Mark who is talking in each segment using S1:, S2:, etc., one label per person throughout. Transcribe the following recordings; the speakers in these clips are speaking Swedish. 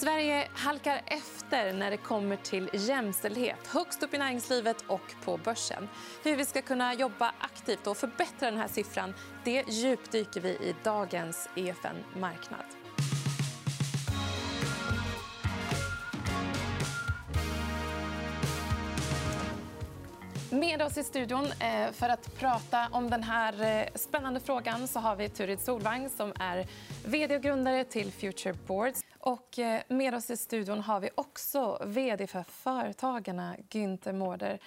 S1: Sverige halkar efter när det kommer till jämställdhet högst upp i näringslivet och på börsen. Hur vi ska kunna jobba aktivt och förbättra den här siffran det djupdyker vi i dagens EFN Marknad. Med oss i studion eh, för att prata om den här eh, spännande frågan så har vi Turid Solvang som är vd och grundare till Future Boards. Och eh, med oss i studion har vi också vd för Företagarna, Günther Mårder.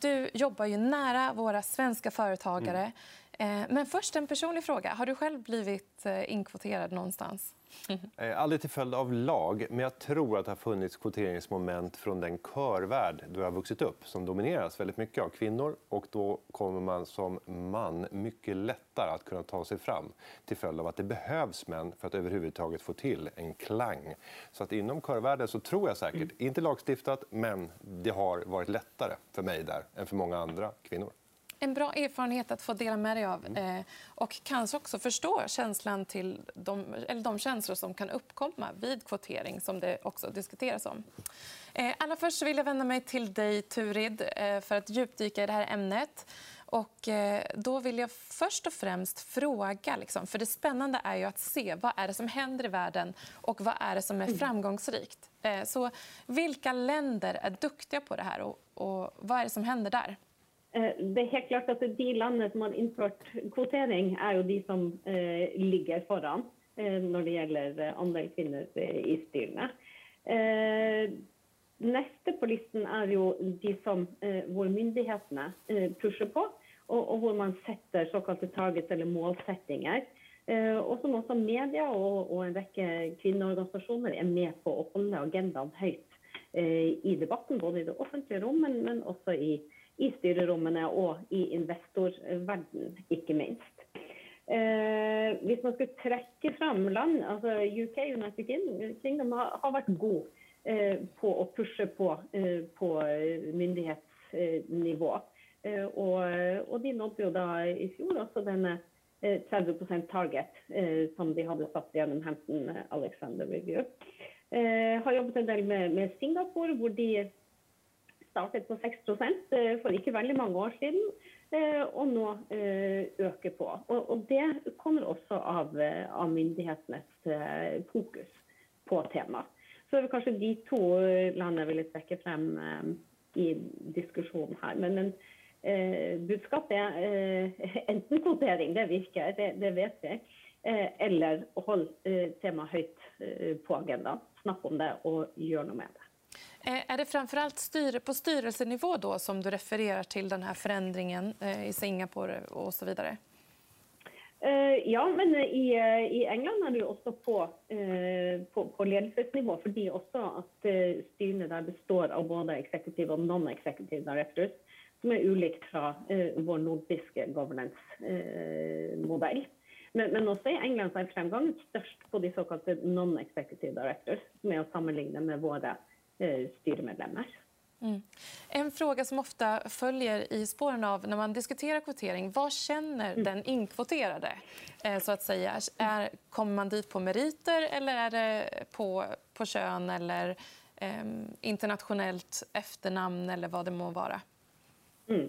S1: Du jobbar ju nära våra svenska företagare. Mm. Men först en personlig fråga. Har du själv blivit inkvoterad någonstans?
S2: Eh, aldrig till följd av lag, men jag tror att det har funnits kvoteringsmoment från den körvärld jag har vuxit upp som domineras väldigt mycket av kvinnor. och Då kommer man som man mycket lättare att kunna ta sig fram till följd av att det behövs män för att överhuvudtaget få till en klang. Så att inom körvärlden så tror jag säkert, inte lagstiftat, men det har varit lättare för mig där än för många andra kvinnor.
S1: En bra erfarenhet att få dela med dig av. Mm. Eh, och kanske också förstå känslan till de, eller de känslor som kan uppkomma vid kvotering, som det också diskuteras om. Eh, allra först vill jag vända mig till dig, Turid, eh, för att djupdyka i det här ämnet. Och då vill jag först och främst fråga... Liksom, för Det spännande är ju att se vad är det som händer i världen och vad är det som är mm. framgångsrikt. Så vilka länder är duktiga på det här och, och vad är det som händer där?
S3: Eh, det er helt klart at De landene som har innført kvotering, er jo de som eh, ligger foran eh, når det gjelder eh, andel kvinner eh, i styrene. Neste på listen er jo de som, hvor myndighetene pusher på, og, hvor man setter såkalte targets eller målsettinger. Og som også media og, en rekke kvinneorganisasjoner er med på å holde agendaen høyt i debatten, både i det offentlige rom, men, men også i, i styrerommene og i investorverden, ikke minst. Eh, hvis man skulle trekke fram land altså UK United Kingdom har, har vært god eh, på å pushe på, eh, på myndighetsnivå. Eh, og, og, de nådde jo da i fjor også denne eh, 30 target eh, som de hadde satt gjennom Hampton eh, Alexander Review. Eh, har jobbet en del med, med Singapore, hvor de startet på 6 eh, for ikke veldig mange år siden, eh, og nå eh, øker på. Og Det kommer også av, myndighetenes fokus på temaet. Så det er kanskje de to landene jeg ville trekke frem i diskusjonen her. Men, men eh, budskapet er eh, enten kvotering, det virker, det, det vet vi, eh, eller hold holde temaet høyt på agendaen. Snakk om det og gjør noe med det.
S1: Eh, är det framförallt styr på styrelsenivå då som du refererar till den här förändringen eh, i Singapore och så vidare?
S3: Eh, ja, men i, i England är det också på, på, på ledelsesnivå fordi også at styrene der består av både executive och non-executive directors, som är ulikt från vår nordiska governance-modell. Men, men, også i England så er fremgangen størst på de såkalte non-executive directors, som er å sammenligne med våre styrmedlemmar. Mm.
S1: En fråga som ofta följer i spåren av när man diskuterar kvotering. Vad känner mm. den inkvoterade? Eh, så att säga? Är, kommer man dit på meriter eller är det på, på kön eller eh, internationellt efternamn eller vad det må vara?
S3: Mm.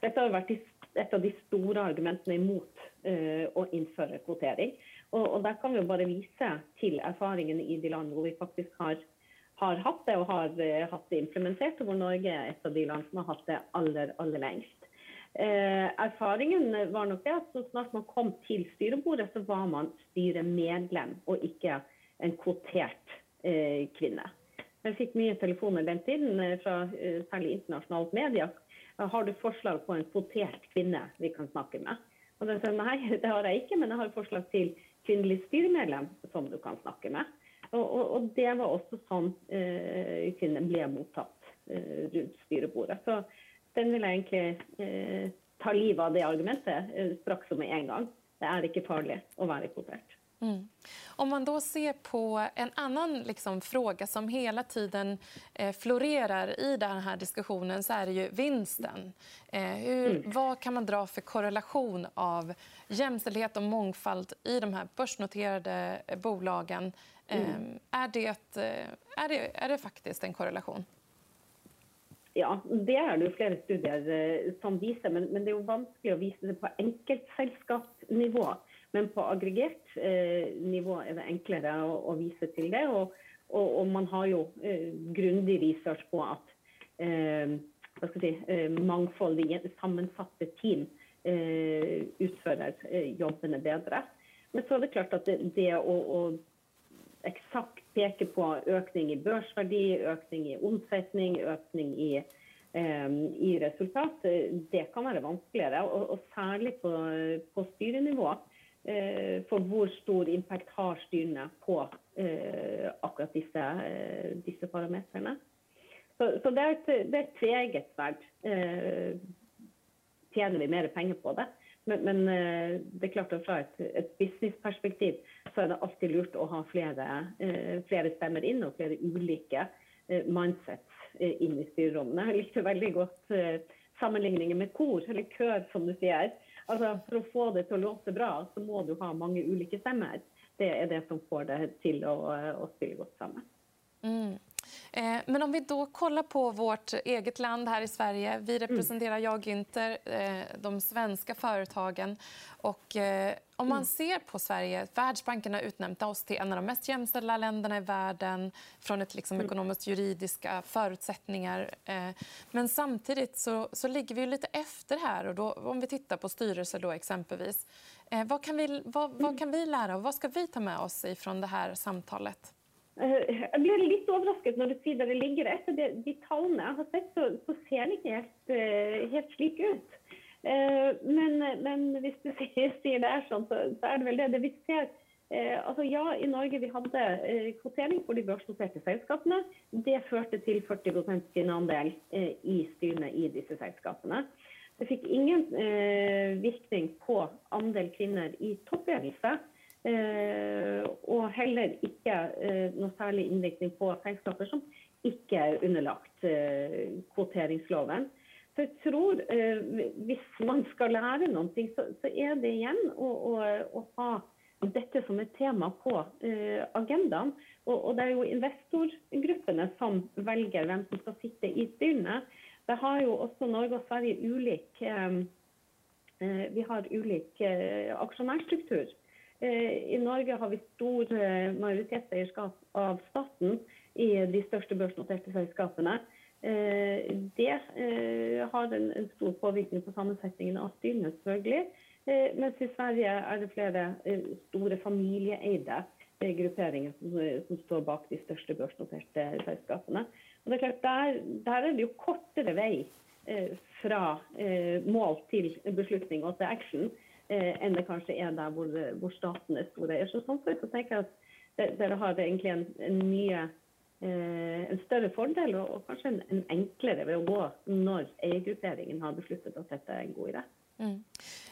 S3: Dette har varit ett av de stora argumenten emot eh, att införa kvotering. Och, och där kan vi bara visa till erfaringen i de land där vi faktiskt har har hatt det og har eh, uh, hatt det implementert, og hvor Norge er et av de land som har hatt det aller, aller lengst. Uh, eh, erfaringen var nok det at så snart man kom til styrebordet, så var man styremedlem og ikke en kvotert uh, kvinne. Jeg fikk mye telefoner den tiden fra særlig internasjonalt media. Har du forslag på en kvotert kvinne vi kan snakke med? Og den sa nei, det har jeg ikke, men jeg har forslag til kvinnelig styremedlem som du kan snakke med. Og, og, og det var også sånn eh, kvinner ble mottatt eh, rundt styrebordet. Så den vil jeg egentlig eh, ta livet av det argumentet eh, straks og med en gang. Det är inte farligt att vara kvotert. Mm.
S1: Om man då ser på en annan liksom, fråga som hela tiden eh, florerar i den här diskussionen så är det ju vinsten. Eh, hur, mm. Vad kan man dra för korrelation av jämställdhet och mångfald i de här börsnoterade eh, bolagen Mm. Är, det, är, det, är det faktiskt en korrelation?
S3: Ja, det er det jo flere studier eh, som viser. Men, men, det er jo vanskelig å vise det på enkeltselskapsnivå. Men på aggregert eh, nivå er det enklere å, å vise til det. Og, og, og man har jo eh, grundig research på at eh, si, eh, mangfoldige, sammensatte team eh, utfører jobbene bedre. Men så er det klart at det, det å, å exakt peke på ökning i børsverdi, økning i omsetning, ökning i, eh, i resultat, det kan vara vanskeligere. och, och särskilt på, på styrenivå. Eh, för hur stor impact har styrene på eh, akkurat disse, eh, disse parametrene. Så, så, det är et, det er et tveegget sverd. Eh, tjener vi mer pengar på det? Men, men, eh, det är klart att från ett, ett businessperspektiv så är det alltid lurt att ha flera, eh, flera stämmer in och flera olika ulike eh, mindsets eh, i styrrummen. Jag likte väldigt gott eh, sammanligningen med kor, eller kör som du säger. Alltså, för att få det till att låta bra, så måste du ha många olika stämmor. Det är det som får det till att, att spela gott samman.
S1: Mm. Eh, men om vi då kollar på vårt eget land här i Sverige. Vi mm. representerar jag Günther, eh, de svenska företagen. Och, eh, om man mm. ser på Sverige, Världsbanken har utnämnt oss till en av de mest jämställda länderna i världen från ett liksom, mm. ekonomiskt juridiska förutsättningar. Men samtidigt så, så ligger vi lite efter här. Och då, om vi tittar på styrelser då exempelvis. Vad kan, vi, vad, vad kan vi lära och vad ska vi ta med oss från det här samtalet?
S3: Eh, jeg blir litt overrasket når du sier det ligger etter de, de tallene jeg har sett, så, så ser det ikke helt, eh, helt slik ut. Eh, men, men, hvis du sier, sier det er sånn, så, så, er det vel det. det vi ser eh, altså Ja, i Norge vi hadde eh, kvotering for de børsnoterte selskapene. Det førte til 40% kvinneandel i styrene i disse selskapene. Det fikk ingen virkning på andel kvinner i toppledelse. Eh, og heller ikke eh, noe særlig innvirkning på selskaper som ikke er underlagt eh, kvoteringsloven. Så jeg tror eh, Hvis man skal lære noe, så, så er det igjen å, å, å, ha dette som et tema på eh, agendaen. Og, og, det er jo investorgruppene som velger hvem som skal sitte i styrene. Det har jo også Norge og Sverige ulik eh, Vi har ulik aksjonærstruktur. Eh, I Norge har vi stor eh, majoritetseierskap av staten i de største børsnoterte selskapene. Eh, det eh, har en stor påvirkning på sammensetningen av styrene, selvfølgelig. Eh, mens i Sverige er det flere eh, store familieeide grupperinger som som, står bak de største børsnoterte selskapene. Og det er klart, der, der er det jo kortere vei fra mål til beslutning og til action eh, enn det kanskje er der hvor, hvor staten er store. Så sånn sett så tenker jeg at dere har egentlig en, en mye eh, en større fordel og, og kanskje en, en, enklere ved å gå når eiergrupperingen har besluttet at dette er en god idé. Mm.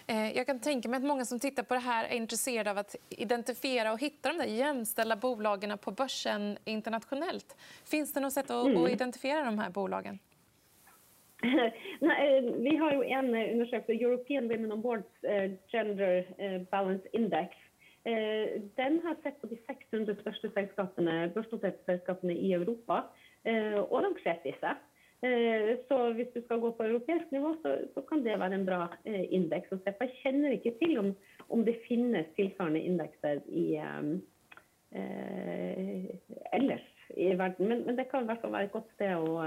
S1: Eh, jag kan tänka mig att många som tittar på det här är intresserade av att identifiera och hitta de där jämställda bolagen på börsen internationellt. Finns det något sätt att, mm. att identifiera de här bolagen?
S3: Nej, eh, vi har ju en eh, undersökning, European Women on Boards eh, Gender Balance Index. Den har sett på de 600 största selskapene, børsnoterte selskapene i Europa, og de disse. Så hvis du skal gå på europeisk nivå, så, så kan det være en bra indeks å se på. Jeg kjenner ikke til om, om det finnes tilsvarende indekser i, um, ellers i verden, men, men, det kan i hvert fall være et godt sted å,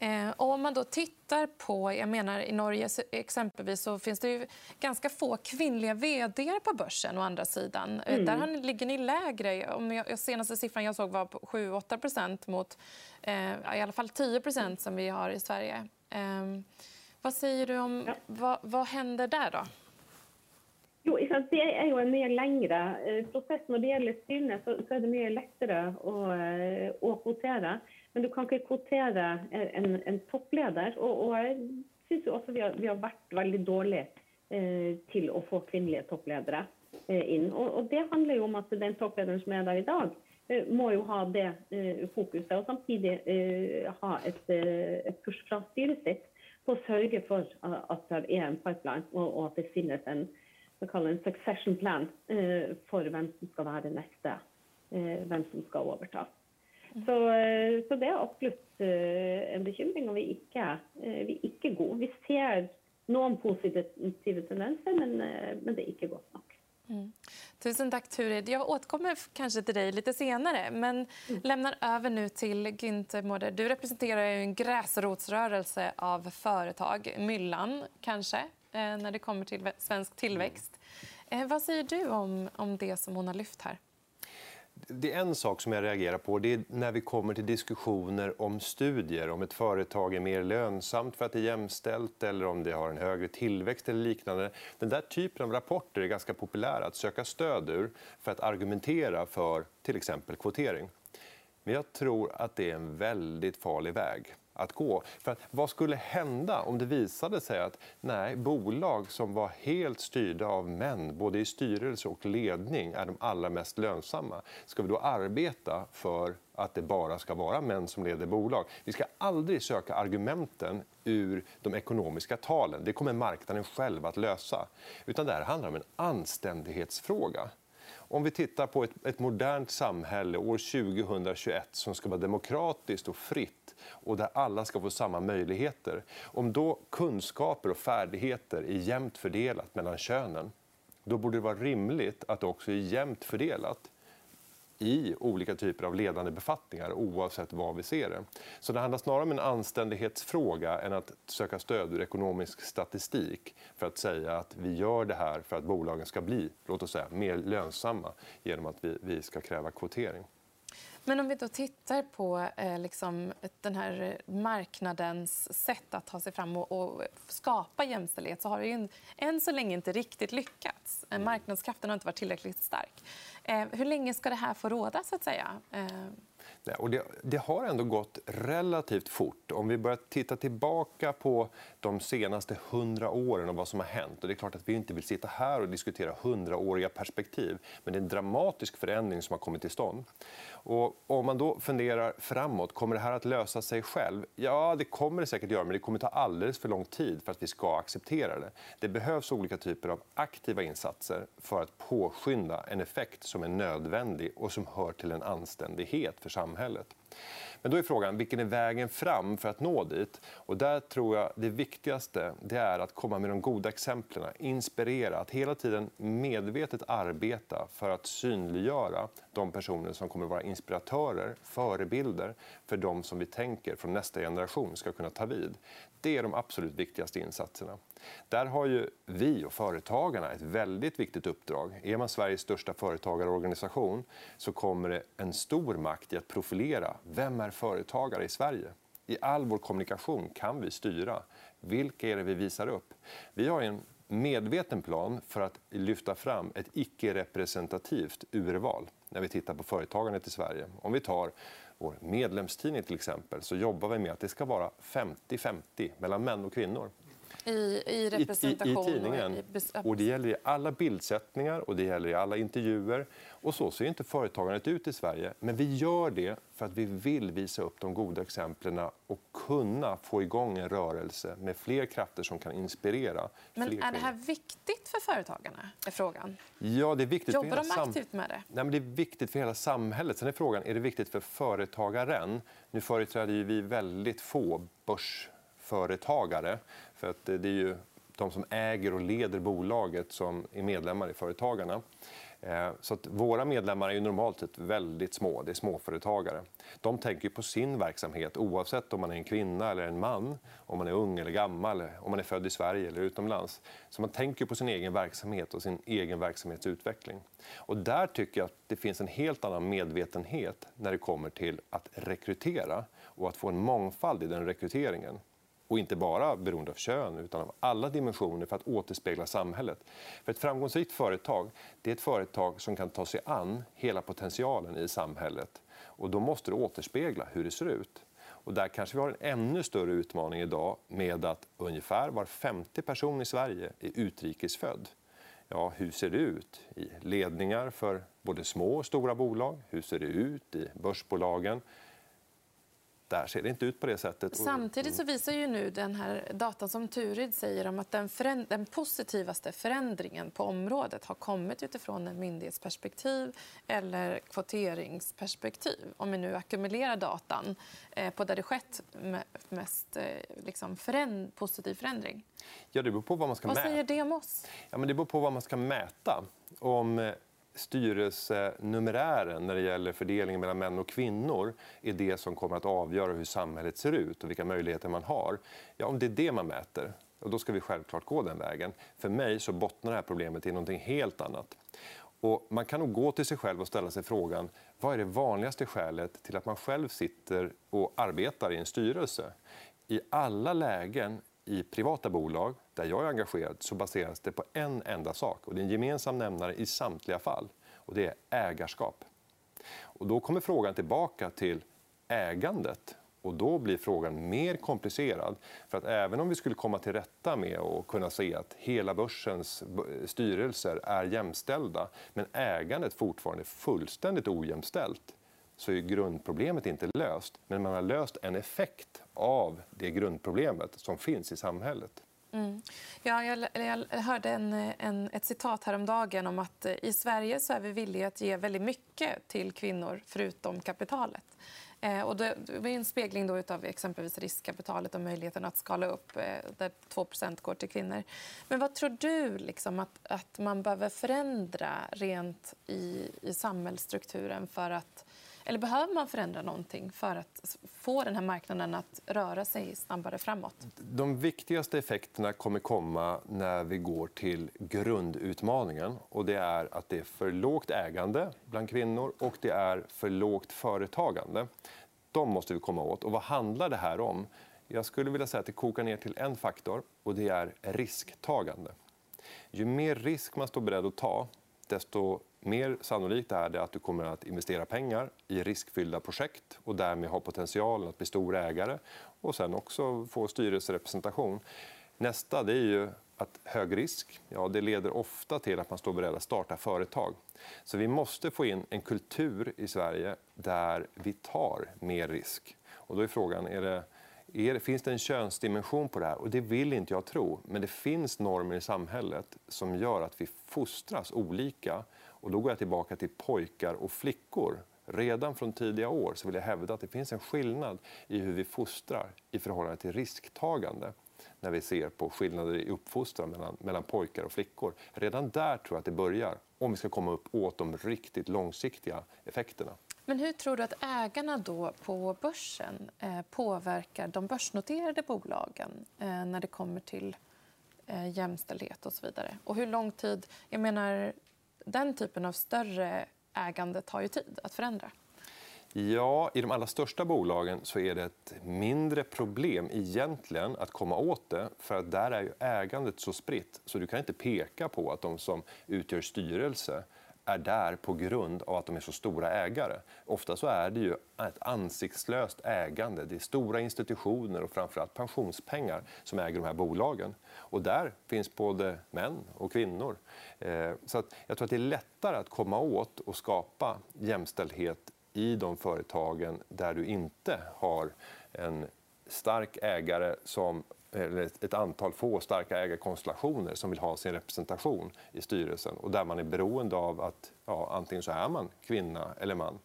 S1: Eh, om man då tittar på... jag menar I Norge exempelvis så finns det ju ganska få kvinnliga vd på börsen. å andra sidan. Eh, mm. Där ligger ni lägre. Om jag, senaste siffran jag såg var 7-8% mot eh, i alla fall 10% som vi har i Sverige. Eh, vad säger du om... Ja. Vad, vad händer där? då?
S3: Jo, Det er jo en mye lengre eh, prosess. Når det gjelder styrene, så, er det mye lettere å, eh, å kvotere. Men du kan ikke kvotere en, en toppleder. Og, og jeg syns også vi har, vi har, vært veldig dårlige eh, til å få kvinnelige toppledere eh, inn. Og, og, det handler jo om at den topplederen som er der i dag, eh, må jo ha det eh, fokuset. Og samtidig eh, ha et, eh, et push fra styret sitt på å sørge for at det er en pipeline, og, og at det finnes en en succession plan eh, for hvem som skal være neste, eh, hvem som skal overta. Mm. Så, eh, så, det er absolutt en bekymring, og vi ikke, vi er ikke gode. Vi ser noen positive tendenser, men, men det är inte godt nok.
S1: Mm. Tusen tack, Turid. Jag återkommer kanske till dig lite senare. men mm. lämnar över nu till Günther Mårder. Du representerar en gräsrotsrörelse av företag, Myllan kanske, när det kommer till svensk tillväxt. Eh, vad säger du om, om det som hon har lyft här?
S2: Det är en sak som jag reagerar på. Det är när vi kommer till diskussioner om studier. Om ett företag är mer lönsamt för att det är jämställt eller om det har en högre tillväxt eller liknande. Den där typen av rapporter är ganska populära att söka stöd ur för att argumentera för till exempel kvotering. Men jag tror att det är en väldigt farlig väg att gå. För att, vad skulle hända om det visade sig att nej, bolag som var helt styrda av män, både i styrelse och ledning, är de allra mest lönsamma? Ska vi då arbeta för att det bara ska vara män som leder bolag? Vi ska aldrig söka argumenten ur de ekonomiska talen. Det kommer marknaden själv att lösa. Utan det här handlar om en anständighetsfråga. Om vi tittar på ett, ett modernt samhälle år 2021 som ska vara demokratiskt och fritt och där alla ska få samma möjligheter. Om då kunskaper och färdigheter är jämnt fördelat mellan könen då borde det vara rimligt att det också är jämnt fördelat i olika typer av ledande befattningar oavsett var vi ser det. Så det handlar snarare om en anständighetsfråga än att söka stöd ur ekonomisk statistik för att säga att vi gör det här för att bolagen ska bli låt oss säga, mer lönsamma genom att vi, vi ska kräva kvotering.
S1: Men om vi då tittar på eh, liksom, den här marknadens sätt att ta sig fram och, och skapa jämställdhet så har det ju än så länge inte riktigt lyckats. Eh, marknadskraften har inte varit tillräckligt stark. Eh, hur länge ska det här få råda? så att säga?
S2: Nej, och det, det, har ändå gått relativt fort. Om vi börjar titta tillbaka på de senaste hundra åren och vad som har hänt. Och det är klart att vi inte vill sitta här och diskutera hundraåriga perspektiv. Men det är en dramatisk förändring som har kommit till stånd. Och om man då funderar framåt, kommer det här att lösa sig själv? Ja, det kommer det säkert göra, men det kommer ta alldeles för lång tid för att vi ska acceptera det. Det behövs olika typer av aktiva insatser för att påskynda en effekt som är nödvändig och som hör till en anständighet för samhället samhället. Men då är frågan vilken är vägen fram för att nå dit? Och där tror jag det viktigaste det är att komma med de goda exemplen, inspirera, att hela tiden medvetet arbeta för att synliggöra de personer som kommer att vara inspiratörer, förebilder för de som vi tänker från nästa generation ska kunna ta vid. Det är de absolut viktigaste insatserna. Där har ju vi och företagarna ett väldigt viktigt uppdrag. Är man Sveriges största företagarorganisation så kommer det en stor makt i att profilera vem är företagare i Sverige. I all vår kommunikation kan vi styra. Vilka är det vi visar upp? Vi har en medveten plan för att lyfta fram ett icke-representativt urval när vi tittar på företagandet i Sverige. Om vi tar vår medlemstidning till exempel så jobbar vi med att det ska vara 50-50 mellan män och kvinnor.
S1: I, i representation?
S2: I, i, i tidningen. Och, och det gäller i alla bildsättningar och det gäller i alla intervjuer. Och så ser inte företagandet ut i Sverige. Men vi gör det för att vi vill visa upp de goda exemplen och kunna få igång en rörelse med fler krafter som kan inspirera
S1: Men är det här viktigt för företagarna? Är frågan.
S2: Ja, det är viktigt
S1: Jobbar
S2: för
S1: de aktivt med det?
S2: Nej, men det är viktigt för hela samhället. Sen är frågan, är det viktigt för företagaren? Nu företräder vi väldigt få börsföretagare. För att eh, det är ju de som äger och leder bolaget som är medlemmar i Företagarna. Eh, så att våra medlemmar är normalt sett väldigt små. Det är småföretagare. De tänker på sin verksamhet oavsett om man är en kvinna eller en man, om man är ung eller gammal, om man är född i Sverige eller utomlands. Så man tänker på sin egen verksamhet och sin egen verksamhetsutveckling. Och där tycker jag att det finns en helt annan medvetenhet när det kommer till att rekrytera och att få en mångfald i den rekryteringen och inte bara beroende av kön utan av alla dimensioner för att återspegla samhället. För ett framgångsrikt företag det är ett företag som kan ta sig an hela potentialen i samhället. Och då måste det återspegla hur det ser ut. Och där kanske vi har en ännu större utmaning idag med att ungefär var femte person i Sverige är utrikesfödd. Ja, hur ser det ut i ledningar för både små och stora bolag? Hur ser det ut i börsbolagen? Där ser det inte ut på det sättet.
S1: Samtidigt så visar ju nu den här datan som Turid säger om att den, den positivaste förändringen på området har kommit utifrån ett myndighetsperspektiv eller kvoteringsperspektiv. Om vi nu ackumulerar datan eh, på där det skett mest eh, liksom, föränd positiv förändring.
S2: Ja, det beror på vad man ska
S1: vad
S2: mäta.
S1: säger det om oss?
S2: Ja, men det beror på vad man ska mäta. Om eh, styrelsenumerären när det gäller fördelningen mellan män och kvinnor är det som kommer att avgöra hur samhället ser ut och vilka möjligheter man har. Ja, om det är det man mäter, och då ska vi självklart gå den vägen. För mig så bottnar det här problemet i någonting helt annat. Och man kan nog gå till sig själv och ställa sig frågan vad är det vanligaste skälet till att man själv sitter och arbetar i en styrelse? I alla lägen i privata bolag där jag är engagerad så baseras det på en enda sak. och Det är en gemensam nämnare i samtliga fall. och Det är ägarskap. Och då kommer frågan tillbaka till ägandet. Och Då blir frågan mer komplicerad. För att Även om vi skulle komma till rätta med och kunna se att hela börsens styrelser är jämställda men ägandet fortfarande är fullständigt ojämställt så är grundproblemet inte löst. Men man har löst en effekt av det grundproblemet som finns i samhället.
S1: Mm. Ja, jag, jag hörde en, en, ett citat häromdagen om att eh, i Sverige så är vi villiga att ge väldigt mycket till kvinnor förutom kapitalet. Eh, och det är en spegling då av exempelvis riskkapitalet och möjligheten att skala upp eh, där 2% går till kvinnor. Men vad tror du liksom, att, att man behöver förändra rent i, i samhällsstrukturen för att eller behöver man förändra någonting för att få den här marknaden att röra sig snabbare framåt?
S2: De viktigaste effekterna kommer komma när vi går till grundutmaningen. Och det är att det är för lågt ägande bland kvinnor och det är för lågt företagande. De måste vi komma åt. Och vad handlar det här om? Jag skulle vilja säga att det kokar ner till en faktor och det är risktagande. Ju mer risk man står beredd att ta, desto mer sannolikt är det att du kommer att investera pengar i riskfyllda projekt och därmed ha potentialen att bli stor ägare och sen också få styrelserepresentation. Nästa det är ju att hög risk ja, det leder ofta till att man står beredd att starta företag. Så vi måste få in en kultur i Sverige där vi tar mer risk. Och då är frågan, är det, är finns det en könsdimension på det här? Och det vill inte jag tro. Men det finns normer i samhället som gör att vi fostras olika och då går jag tillbaka till pojkar och flickor. Redan från tidiga år så vill jag hävda att det finns en skillnad i hur vi fostrar i förhållande till risktagande när vi ser på skillnader i uppfostran mellan, mellan pojkar och flickor. Redan där tror jag att det börjar om vi ska komma upp åt de riktigt långsiktiga effekterna.
S1: Men hur tror du att ägarna då på börsen eh, påverkar de börsnoterade bolagen eh, när det kommer till eh, jämställdhet och så vidare? Och hur lång tid... Jag menar, den typen av större ägande tar ju tid att förändra.
S2: Ja, I de allra största bolagen så är det ett mindre problem egentligen att komma åt det. för att Där är ju ägandet så spritt. så Du kan inte peka på att de som utgör styrelse är där på grund av att de är så stora ägare. Ofta så är det ju ett ansiktslöst ägande. Det är stora institutioner och framförallt pensionspengar som äger de här bolagen. Och där finns både män och kvinnor. Eh, så att jag tror att det är lättare att komma åt och skapa jämställdhet i de företagen där du inte har en stark ägare som eller ett antal få starka ägarkonstellationer som vill ha sin representation i styrelsen och där man är beroende av att ja, antingen så är man kvinna eller man.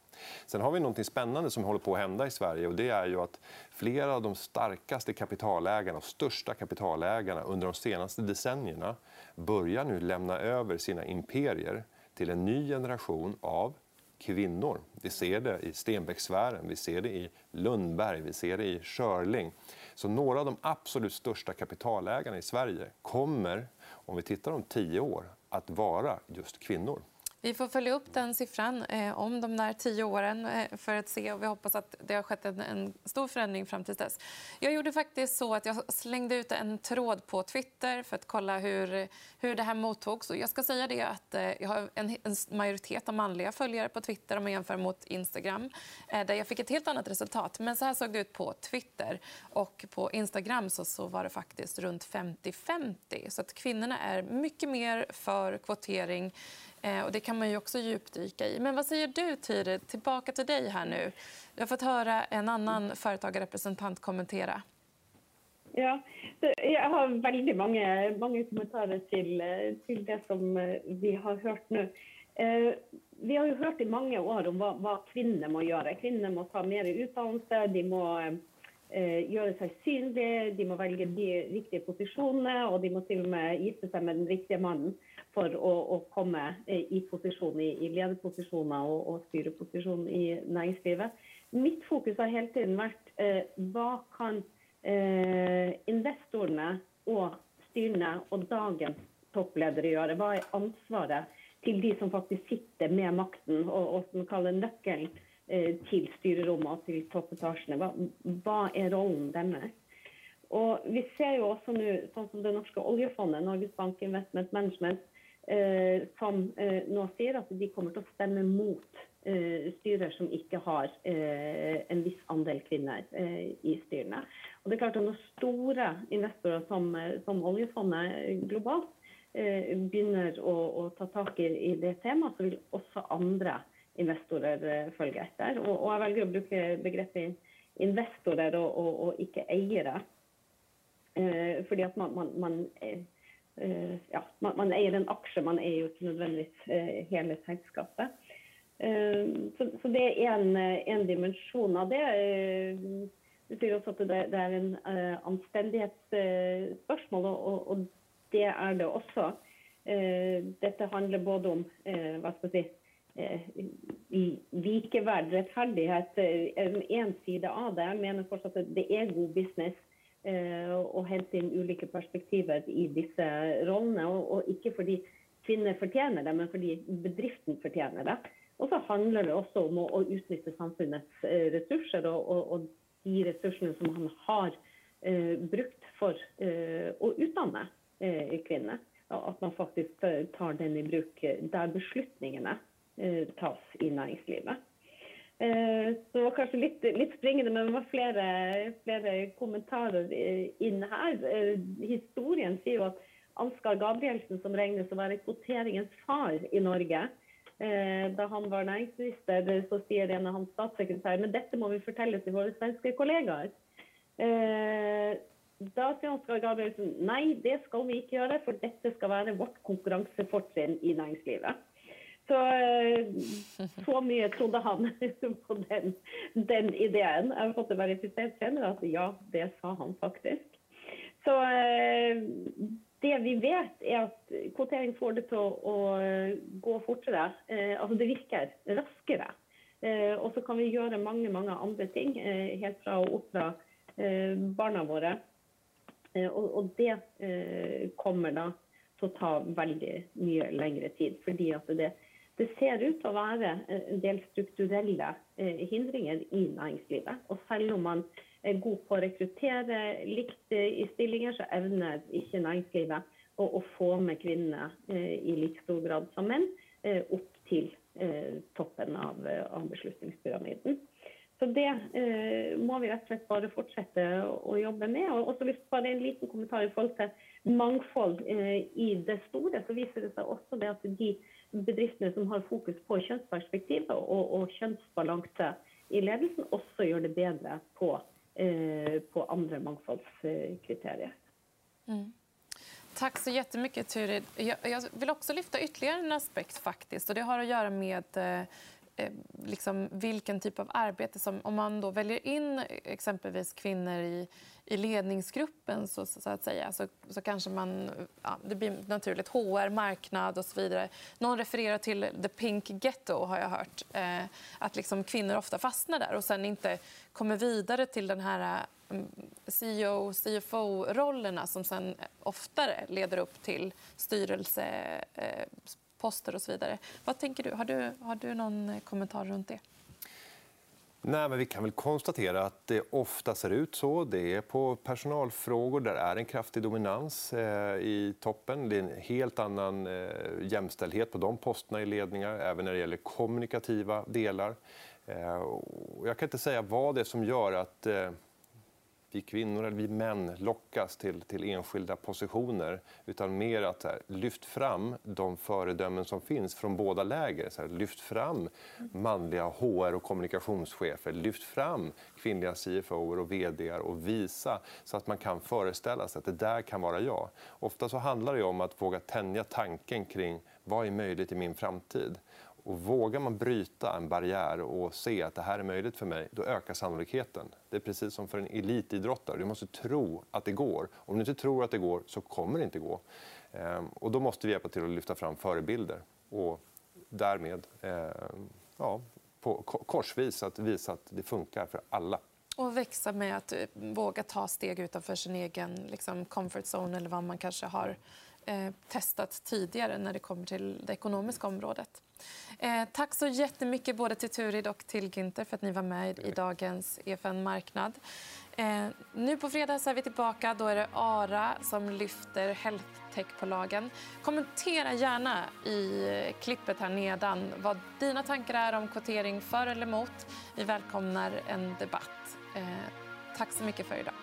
S2: Sen har vi något spännande som håller på att hända i Sverige. och det är ju att Flera av de starkaste kapitalägarna och största kapitalägarna under de senaste decennierna börjar nu lämna över sina imperier till en ny generation av kvinnor. Vi ser det i Stenbecksfären, vi ser det i Lundberg, vi ser det i Schörling. Så några av de absolut största kapitalägarna i Sverige kommer, om vi tittar om tio år, att vara just kvinnor.
S1: Vi får följa upp den siffran eh, om de där tio åren eh, för att se. Och vi hoppas att det har skett en, en, stor förändring fram till dess. Jag gjorde faktiskt så att jag slängde ut en tråd på Twitter för att kolla hur, hur det här mottogs. Och jag ska säga det att eh, jag har en, en, majoritet av manliga följare på Twitter om man jämför mot Instagram. Eh, där jag fick ett helt annat resultat. Men så här såg det ut på Twitter. Och på Instagram så, så var det faktiskt runt 50-50. Så att kvinnorna är mycket mer för kvotering Eh, och det kan man ju också djupdyka i. Men vad säger du, Tyre? Tillbaka till dig här nu. Jag har fått höra en annan företagarrepresentant kommentera.
S3: Ja, jag har väldigt många, många kommentarer till, till det som eh, vi har hört nu. Eh, vi har ju hört i många år om vad, vad kvinnor måste göra. Kvinnor måste ta mer utdannelse, de måste eh, göra sig synliga, de måste välja de riktiga positionerna och de måste till och med gifta sig med den riktiga mannen för att, att komma eh, i position, i, i ledarpositioner och, och styreposition i näringslivet. Mitt fokus har hela tiden varit eh, vad kan eh, investorerna och styrena och dagens toppledare göra? Vad är ansvaret till de som faktiskt sitter med makten och, och som kallar nyckeln eh, till styrerummet och till toppetasjerna. Vad, är rollen denna? Och vi ser ju också nu, som det norska oljefondet, Norges Bank Investment Management, eh, som eh, nu säger att de kommer att stämma mot eh, styrer som inte har eh, en viss andel kvinnor eh, i styrena. Och det är klart att de stora investerare som, eh, som oljefondet eh, globalt eh, begynner å, å, ta tak i, i, det temaet, så vil også andre investorer eh, følger etter. Og, og, jeg velger å bruke begrepet investorer og, og, og ikke eiere. Eh, fordi at man, man, man, eh, eh ja, man, man, eier en aksje, man eier jo ikke nødvendigvis eh, hele selskapet. Eh, så, så, det er en, eh, en dimensjon av det. Du sier også at det, det er en anstendighetsspørsmål. og, og det er det også. Eh, dette handler både om eh, hva skal jeg si, eh, likeverd, rettferdighet. Eh, en side av det. Jeg mener fortsatt at det er god business eh, å hente inn ulike perspektiver i disse rollene. Og, ikke fordi kvinner fortjener det, men fordi bedriften fortjener det. Og så handler det også om å, utnytte samfunnets eh, ressurser og, og, og, de ressursene som man har brukt for å utdanne Eh, kvinner. At man faktisk tar den i bruk der beslutningene eh, Eh, tas i næringslivet. Eh, så det var kanskje litt, litt springende, men det var flere, flere, kommentarer eh, inn her. Eh, historien sier jo at Ansgar Gabrielsen, som regnes å være kvoteringens far i Norge, da han var næringsminister, så sier en av hans statssekretærer men dette må vi fortelle til våre svenske kollegaer. Da sier Ansgar Gabrielsen nei, det skal vi ikke gjøre, for dette skal være vårt konkurransefortrinn i næringslivet. Så, eh, så mye trodde han på den, den, ideen. Jeg har fått det verifisert senere at ja, det sa han faktisk. Så eh, det vi vet, er at kvotering får det til å, eh, gå fortere. Eh, altså det virker raskere. Og så kan vi gjøre mange, mange andre ting, helt fra å oppdra barna våre Eh, og, det kommer da til å ta veldig mye lengre tid. fordi at det, det ser ut til å være eh, en del strukturelle eh, hindringer i næringslivet. Og selv om man eh, er god på å rekruttere likt eh, i stillinger, så evner ikke næringslivet å, å få med kvinner i like stor grad som menn opp til toppen av, av beslutningspyramiden. Så det eh, må vi rett og slett bare fortsette å jobbe med. Og også hvis bare en liten kommentar i forhold til mangfold eh, i det store, så viser det seg også det at de bedriftene som har fokus på kjønnsperspektivet og, og kjønnsbalanse i ledelsen, også gjør det bedre på, eh, på andre mangfoldskriterier. Mm.
S1: Tack så jättemycket, Turid. Jag, jag vill också lyfta ytterligare en aspekt. faktiskt. Och det har att göra med Eh, eh liksom vilken typ av arbete som... Om man då väljer in exempelvis kvinnor i, i ledningsgruppen så, så att säga, så, så kanske man... Ja, det blir naturligt. HR, marknad och så vidare. Någon refererar till the pink ghetto, har jag hört. Eh, att liksom kvinnor ofta fastnar där och sen inte kommer vidare till den här eh, CEO CFO-rollerna som sen oftare leder upp till styrelseposter eh, och så vidare. Vad tänker du? Har du, har du någon kommentar runt det?
S2: Nej, men vi kan väl konstatera att det ofta ser ut så. Det är på personalfrågor där är en kraftig dominans eh, i toppen. Det är en helt annan eh, jämställdhet på de posterna i ledningar, även när det gäller kommunikativa delar. Eh, jag kan inte säga vad det är som gör att eh, vi kvinnor eller vi män lockas till, till enskilda positioner utan mer att här, lyft fram de föredömen som finns från båda läger. Så här, lyft fram manliga HR och kommunikationschefer, lyft fram kvinnliga CFO och vd och visa så att man kan föreställa sig att det där kan vara jag. Ofta så handlar det om att våga tänja tanken kring vad är möjligt i min framtid. Och vågar man bryta en barriär och se att det här är möjligt för mig, då ökar sannolikheten. Det är precis som för en elitidrottare. Du måste tro att det går. Om du inte tror att det går så kommer det inte gå. Ehm, och då måste vi hjälpa till att lyfta fram förebilder och därmed ehm, ja, på korsvis att visa att det funkar för alla.
S1: Och växa med att eh, våga ta steg utanför sin egen liksom, comfort zone eller vad man kanske har eh, testat tidigare när det kommer till det ekonomiska området. Eh, tack så jättemycket både till Turid och till Günther för att ni var med i dagens EFN Marknad. Eh, nu på fredag så är vi tillbaka. Då är det ARA som lyfter healthtech-bolagen. Kommentera gärna i klippet här nedan vad dina tankar är om kvotering för eller emot. Vi välkomnar en debatt. Eh, tack så mycket för idag.